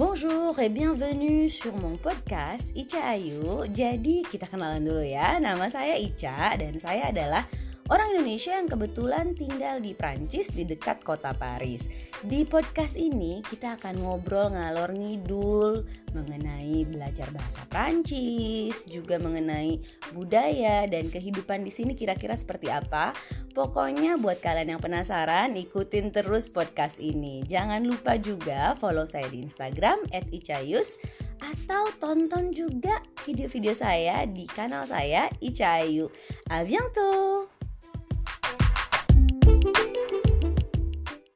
Bonjour et bienvenue sur mon podcast Ica Ayu. Jadi kita kenalan dulu ya. Nama saya Ica dan saya adalah orang Indonesia yang kebetulan tinggal di Prancis di dekat kota Paris. Di podcast ini kita akan ngobrol ngalor ngidul mengenai belajar bahasa Prancis, juga mengenai budaya dan kehidupan di sini kira-kira seperti apa. Pokoknya buat kalian yang penasaran, ikutin terus podcast ini. Jangan lupa juga follow saya di Instagram @icayus atau tonton juga video-video saya di kanal saya Ica Ayu. A bientôt!